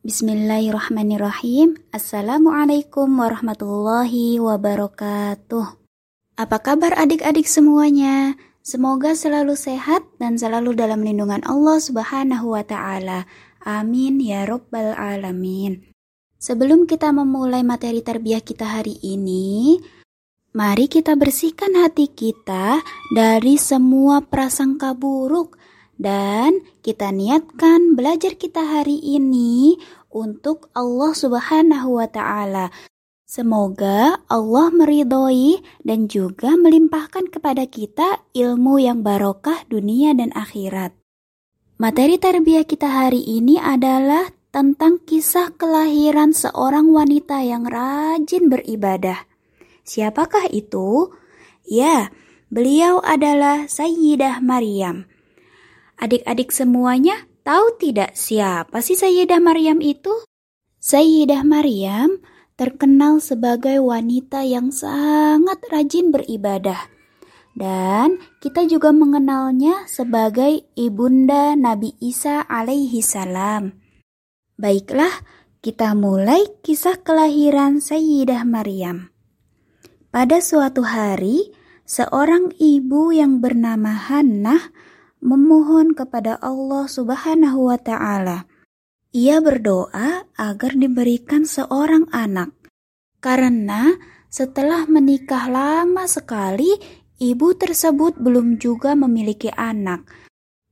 Bismillahirrahmanirrahim. Assalamualaikum warahmatullahi wabarakatuh. Apa kabar adik-adik semuanya? Semoga selalu sehat dan selalu dalam lindungan Allah Subhanahu wa taala. Amin ya rabbal alamin. Sebelum kita memulai materi terbiah kita hari ini, mari kita bersihkan hati kita dari semua prasangka buruk dan kita niatkan belajar kita hari ini untuk Allah Subhanahu wa taala. Semoga Allah meridhoi dan juga melimpahkan kepada kita ilmu yang barokah dunia dan akhirat. Materi tarbiyah kita hari ini adalah tentang kisah kelahiran seorang wanita yang rajin beribadah. Siapakah itu? Ya, beliau adalah Sayyidah Maryam. Adik-adik semuanya tahu tidak siapa sih Sayyidah Maryam itu? Sayyidah Maryam terkenal sebagai wanita yang sangat rajin beribadah. Dan kita juga mengenalnya sebagai ibunda Nabi Isa alaihi salam. Baiklah, kita mulai kisah kelahiran Sayyidah Maryam. Pada suatu hari, seorang ibu yang bernama Hannah memohon kepada Allah Subhanahu wa taala. Ia berdoa agar diberikan seorang anak. Karena setelah menikah lama sekali, ibu tersebut belum juga memiliki anak.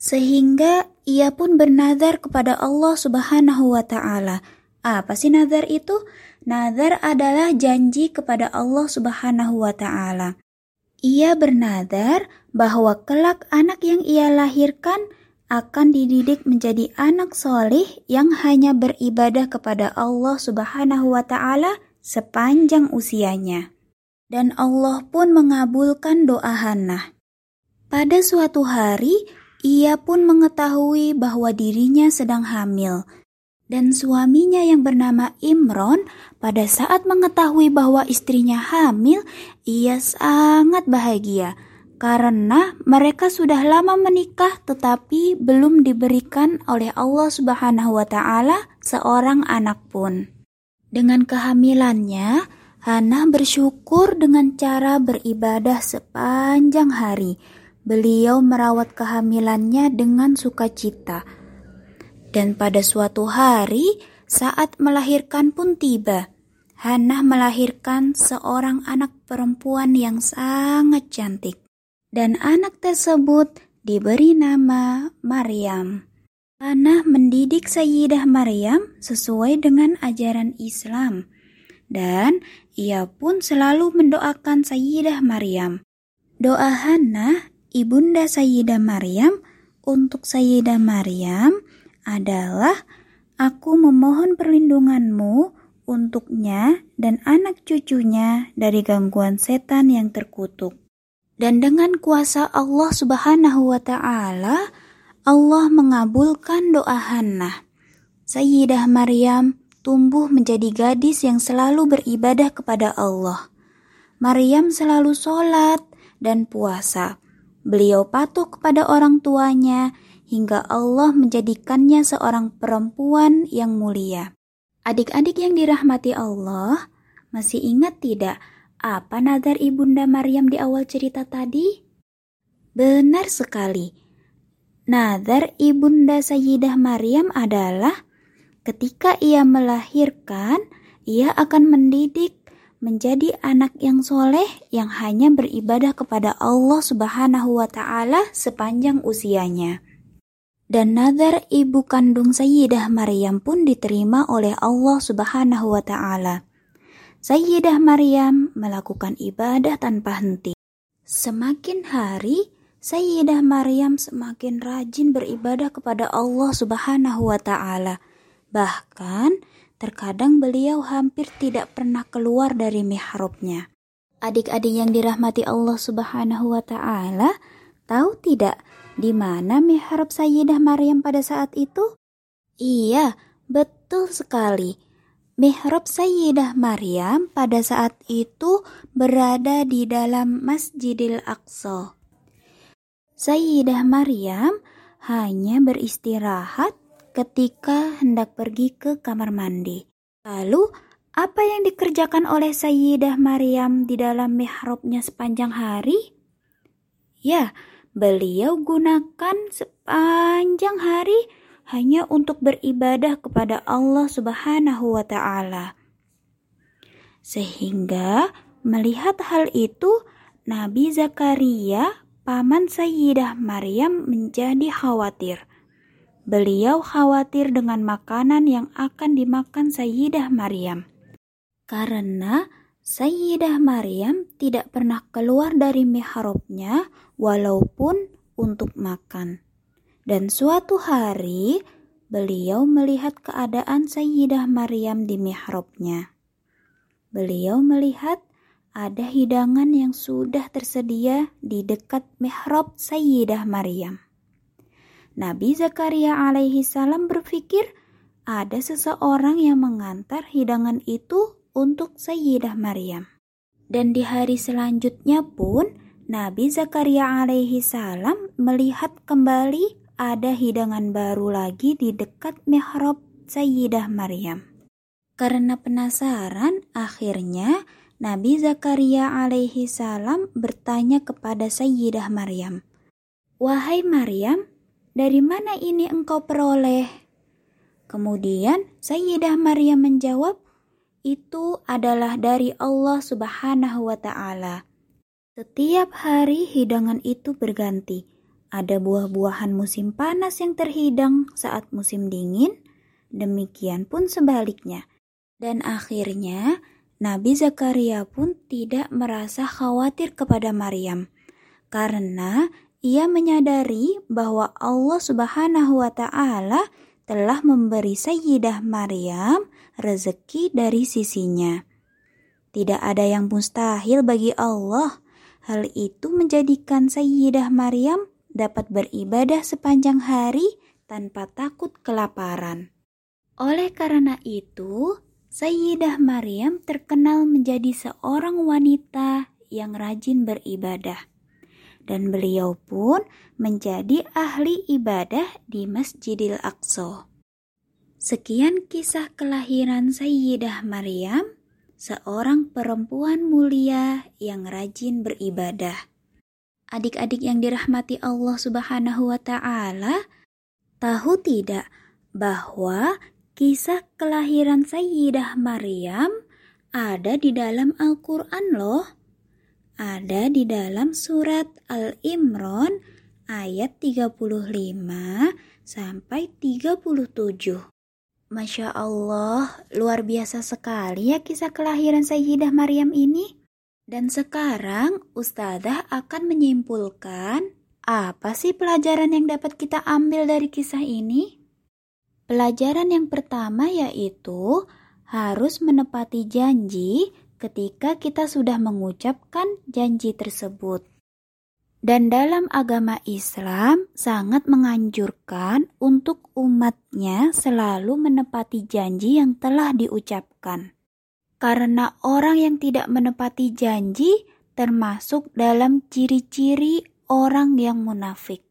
Sehingga ia pun bernazar kepada Allah Subhanahu wa taala. Apa sih nazar itu? Nazar adalah janji kepada Allah Subhanahu wa taala. Ia bernadar bahwa kelak anak yang ia lahirkan akan dididik menjadi anak solih yang hanya beribadah kepada Allah Subhanahu wa Ta'ala sepanjang usianya. Dan Allah pun mengabulkan doa Hannah. Pada suatu hari, ia pun mengetahui bahwa dirinya sedang hamil dan suaminya yang bernama Imron pada saat mengetahui bahwa istrinya hamil, ia sangat bahagia karena mereka sudah lama menikah tetapi belum diberikan oleh Allah Subhanahu wa taala seorang anak pun. Dengan kehamilannya, Hana bersyukur dengan cara beribadah sepanjang hari. Beliau merawat kehamilannya dengan sukacita dan pada suatu hari, saat melahirkan pun tiba. Hana melahirkan seorang anak perempuan yang sangat cantik. Dan anak tersebut diberi nama Maryam. Hana mendidik Sayyidah Maryam sesuai dengan ajaran Islam. Dan ia pun selalu mendoakan Sayyidah Maryam. Doa Hana, ibunda Sayyidah Maryam, untuk Sayyidah Maryam adalah aku memohon perlindunganmu untuknya dan anak cucunya dari gangguan setan yang terkutuk. Dan dengan kuasa Allah Subhanahu wa taala, Allah mengabulkan doa Hannah. Sayyidah Maryam tumbuh menjadi gadis yang selalu beribadah kepada Allah. Maryam selalu sholat dan puasa. Beliau patuh kepada orang tuanya hingga Allah menjadikannya seorang perempuan yang mulia. Adik-adik yang dirahmati Allah, masih ingat tidak apa nazar Ibunda Maryam di awal cerita tadi? Benar sekali. Nazar Ibunda Sayyidah Maryam adalah ketika ia melahirkan, ia akan mendidik menjadi anak yang soleh yang hanya beribadah kepada Allah Subhanahu wa Ta'ala sepanjang usianya dan nazar ibu kandung Sayyidah Maryam pun diterima oleh Allah Subhanahu wa taala. Sayyidah Maryam melakukan ibadah tanpa henti. Semakin hari, Sayyidah Maryam semakin rajin beribadah kepada Allah Subhanahu wa taala. Bahkan terkadang beliau hampir tidak pernah keluar dari mihrabnya. Adik-adik yang dirahmati Allah Subhanahu wa taala, tahu tidak di mana mihrab Sayyidah Maryam pada saat itu? Iya, betul sekali. Mihrab Sayyidah Maryam pada saat itu berada di dalam Masjidil Aqsa. Sayyidah Maryam hanya beristirahat ketika hendak pergi ke kamar mandi. Lalu, apa yang dikerjakan oleh Sayyidah Maryam di dalam mihrabnya sepanjang hari? Ya, beliau gunakan sepanjang hari hanya untuk beribadah kepada Allah Subhanahu wa taala. Sehingga melihat hal itu, Nabi Zakaria, paman Sayyidah Maryam menjadi khawatir. Beliau khawatir dengan makanan yang akan dimakan Sayyidah Maryam. Karena Sayyidah Maryam tidak pernah keluar dari mihrabnya walaupun untuk makan. Dan suatu hari beliau melihat keadaan Sayyidah Maryam di mihrabnya. Beliau melihat ada hidangan yang sudah tersedia di dekat mihrab Sayyidah Maryam. Nabi Zakaria alaihi salam berpikir ada seseorang yang mengantar hidangan itu untuk Sayyidah Maryam. Dan di hari selanjutnya pun Nabi Zakaria alaihi salam melihat kembali ada hidangan baru lagi di dekat mihrab Sayyidah Maryam. Karena penasaran, akhirnya Nabi Zakaria alaihi salam bertanya kepada Sayyidah Maryam, "Wahai Maryam, dari mana ini engkau peroleh?" Kemudian Sayyidah Maryam menjawab, "Itu adalah dari Allah Subhanahu wa taala." Setiap hari hidangan itu berganti. Ada buah-buahan musim panas yang terhidang saat musim dingin, demikian pun sebaliknya. Dan akhirnya Nabi Zakaria pun tidak merasa khawatir kepada Maryam karena ia menyadari bahwa Allah Subhanahu wa taala telah memberi Sayyidah Maryam rezeki dari sisinya. Tidak ada yang mustahil bagi Allah. Hal itu menjadikan Sayyidah Maryam dapat beribadah sepanjang hari tanpa takut kelaparan. Oleh karena itu, Sayyidah Maryam terkenal menjadi seorang wanita yang rajin beribadah. Dan beliau pun menjadi ahli ibadah di Masjidil Aqsa. Sekian kisah kelahiran Sayyidah Maryam, seorang perempuan mulia yang rajin beribadah. Adik-adik yang dirahmati Allah Subhanahu wa taala, tahu tidak bahwa Kisah kelahiran Sayyidah Maryam ada di dalam Al-Quran loh. Ada di dalam surat Al-Imran ayat 35 sampai 37. Masya Allah, luar biasa sekali ya kisah kelahiran Sayyidah Maryam ini. Dan sekarang Ustazah akan menyimpulkan apa sih pelajaran yang dapat kita ambil dari kisah ini? Pelajaran yang pertama yaitu harus menepati janji ketika kita sudah mengucapkan janji tersebut. Dan dalam agama Islam sangat menganjurkan untuk umatnya selalu menepati janji yang telah diucapkan. Karena orang yang tidak menepati janji termasuk dalam ciri-ciri orang yang munafik.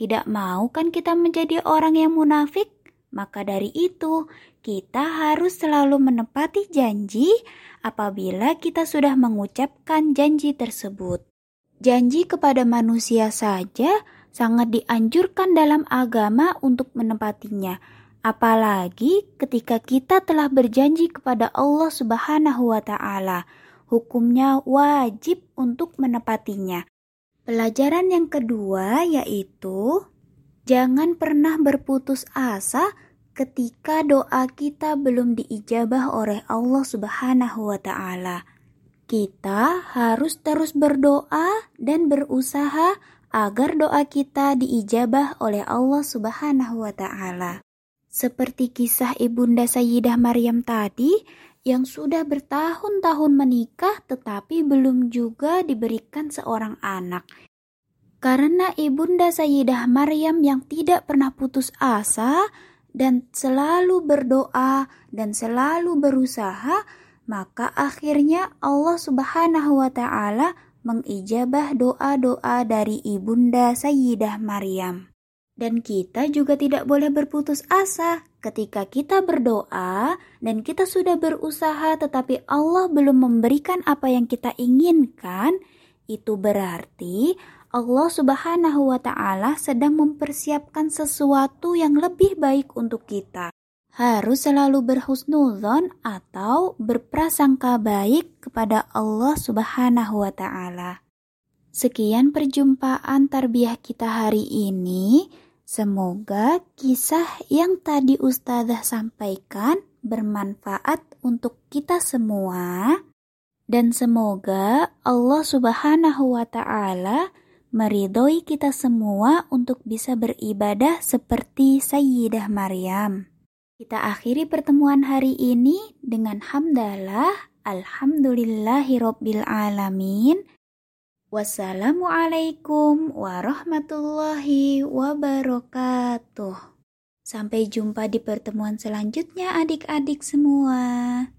Tidak mau kan kita menjadi orang yang munafik? Maka dari itu, kita harus selalu menepati janji apabila kita sudah mengucapkan janji tersebut. Janji kepada manusia saja sangat dianjurkan dalam agama untuk menepatinya, apalagi ketika kita telah berjanji kepada Allah Subhanahu wa taala. Hukumnya wajib untuk menepatinya. Pelajaran yang kedua yaitu Jangan pernah berputus asa ketika doa kita belum diijabah oleh Allah Subhanahu wa taala. Kita harus terus berdoa dan berusaha agar doa kita diijabah oleh Allah Subhanahu wa taala. Seperti kisah Ibunda Sayyidah Maryam tadi yang sudah bertahun-tahun menikah tetapi belum juga diberikan seorang anak. Karena ibunda Sayyidah Maryam yang tidak pernah putus asa dan selalu berdoa dan selalu berusaha, maka akhirnya Allah Subhanahu wa taala mengijabah doa-doa dari ibunda Sayyidah Maryam. Dan kita juga tidak boleh berputus asa ketika kita berdoa dan kita sudah berusaha tetapi Allah belum memberikan apa yang kita inginkan, itu berarti Allah Subhanahu wa taala sedang mempersiapkan sesuatu yang lebih baik untuk kita. Harus selalu berhusnuzon atau berprasangka baik kepada Allah Subhanahu wa taala. Sekian perjumpaan tarbiyah kita hari ini. Semoga kisah yang tadi Ustazah sampaikan bermanfaat untuk kita semua dan semoga Allah Subhanahu wa taala meridhoi kita semua untuk bisa beribadah seperti Sayyidah Maryam. Kita akhiri pertemuan hari ini dengan hamdalah alhamdulillahirabbil alamin. Wassalamualaikum warahmatullahi wabarakatuh. Sampai jumpa di pertemuan selanjutnya adik-adik semua.